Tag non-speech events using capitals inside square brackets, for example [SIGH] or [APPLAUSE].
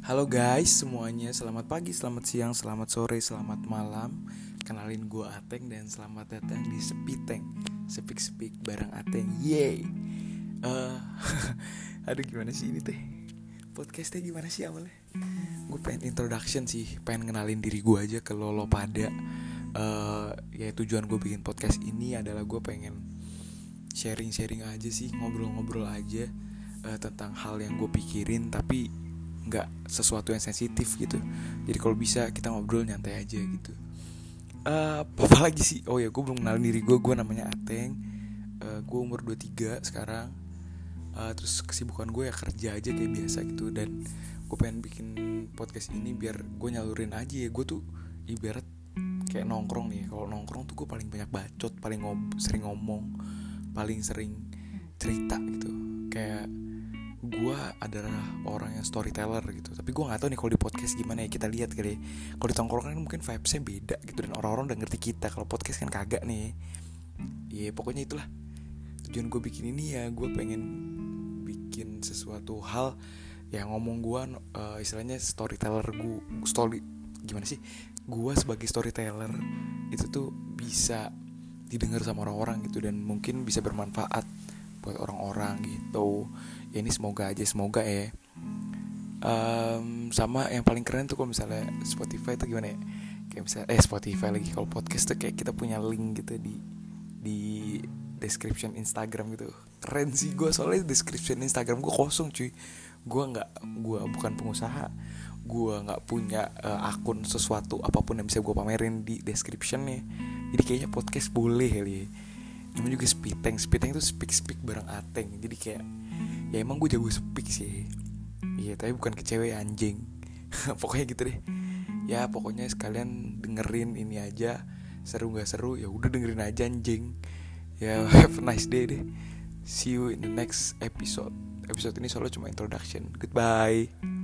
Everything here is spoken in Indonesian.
Halo guys semuanya, selamat pagi, selamat siang, selamat sore, selamat malam. Kenalin gue Ateng dan selamat datang di Sepiteng Sepik-sepik bareng Ateng, yeay. Uh, [LAUGHS] Aduh gimana sih ini teh? Podcastnya gimana sih awalnya? Gue pengen introduction sih, pengen kenalin diri gue aja ke lo, lo pada. Uh, Ya tujuan gue bikin podcast ini adalah gue pengen sharing-sharing aja sih, ngobrol-ngobrol aja uh, Tentang hal yang gue pikirin. Tapi nggak sesuatu yang sensitif gitu. Jadi kalau bisa kita ngobrol nyantai aja gitu. Uh, apa [LAUGHS] lagi sih? Oh ya gue belum kenalin diri gue gue namanya Ateng. Uh, gue umur 23 sekarang. Uh, terus kesibukan gue ya kerja aja kayak biasa gitu. Dan gue pengen bikin podcast ini biar gue nyalurin aja ya. Gue tuh ibarat kayak nongkrong nih kalau nongkrong tuh gue paling banyak bacot paling ngob sering ngomong paling sering cerita gitu. Kayak gue adalah orang yang storyteller gitu. Tapi gue nggak tahu nih kalau di podcast gimana ya kita lihat kali kalau di tongkrongan kan mungkin vibesnya beda gitu dan orang-orang udah ngerti kita. Kalau podcast kan kagak nih. Ya pokoknya itulah. Tujuan gue bikin ini ya gue pengen bikin sesuatu hal yang ngomong gue uh, istilahnya storyteller gue story gimana sih? Gue sebagai storyteller itu tuh bisa didengar sama orang-orang gitu dan mungkin bisa bermanfaat buat orang-orang gitu. Ya ini semoga aja semoga ya. Um, sama yang paling keren tuh kalau misalnya Spotify itu gimana ya? Kayak misalnya eh Spotify lagi kalau podcast tuh kayak kita punya link gitu di di description Instagram gitu. Keren sih gue soalnya description Instagram gue kosong cuy. Gue nggak gue bukan pengusaha. Gue nggak punya uh, akun sesuatu apa pun yang bisa gue pamerin di descriptionnya. Jadi kayaknya podcast boleh kali ya namanya juga speedteng speedteng itu speak speak bareng ateng. Jadi kayak ya emang gue jago speak sih. Iya tapi bukan ke cewek anjing. [LAUGHS] Pokoknya gitu deh. Ya pokoknya sekalian dengerin ini aja. Seru nggak seru ya udah dengerin aja anjing. Ya [LAUGHS] have a nice day deh. See you in the next episode. Episode ini solo cuma introduction. Goodbye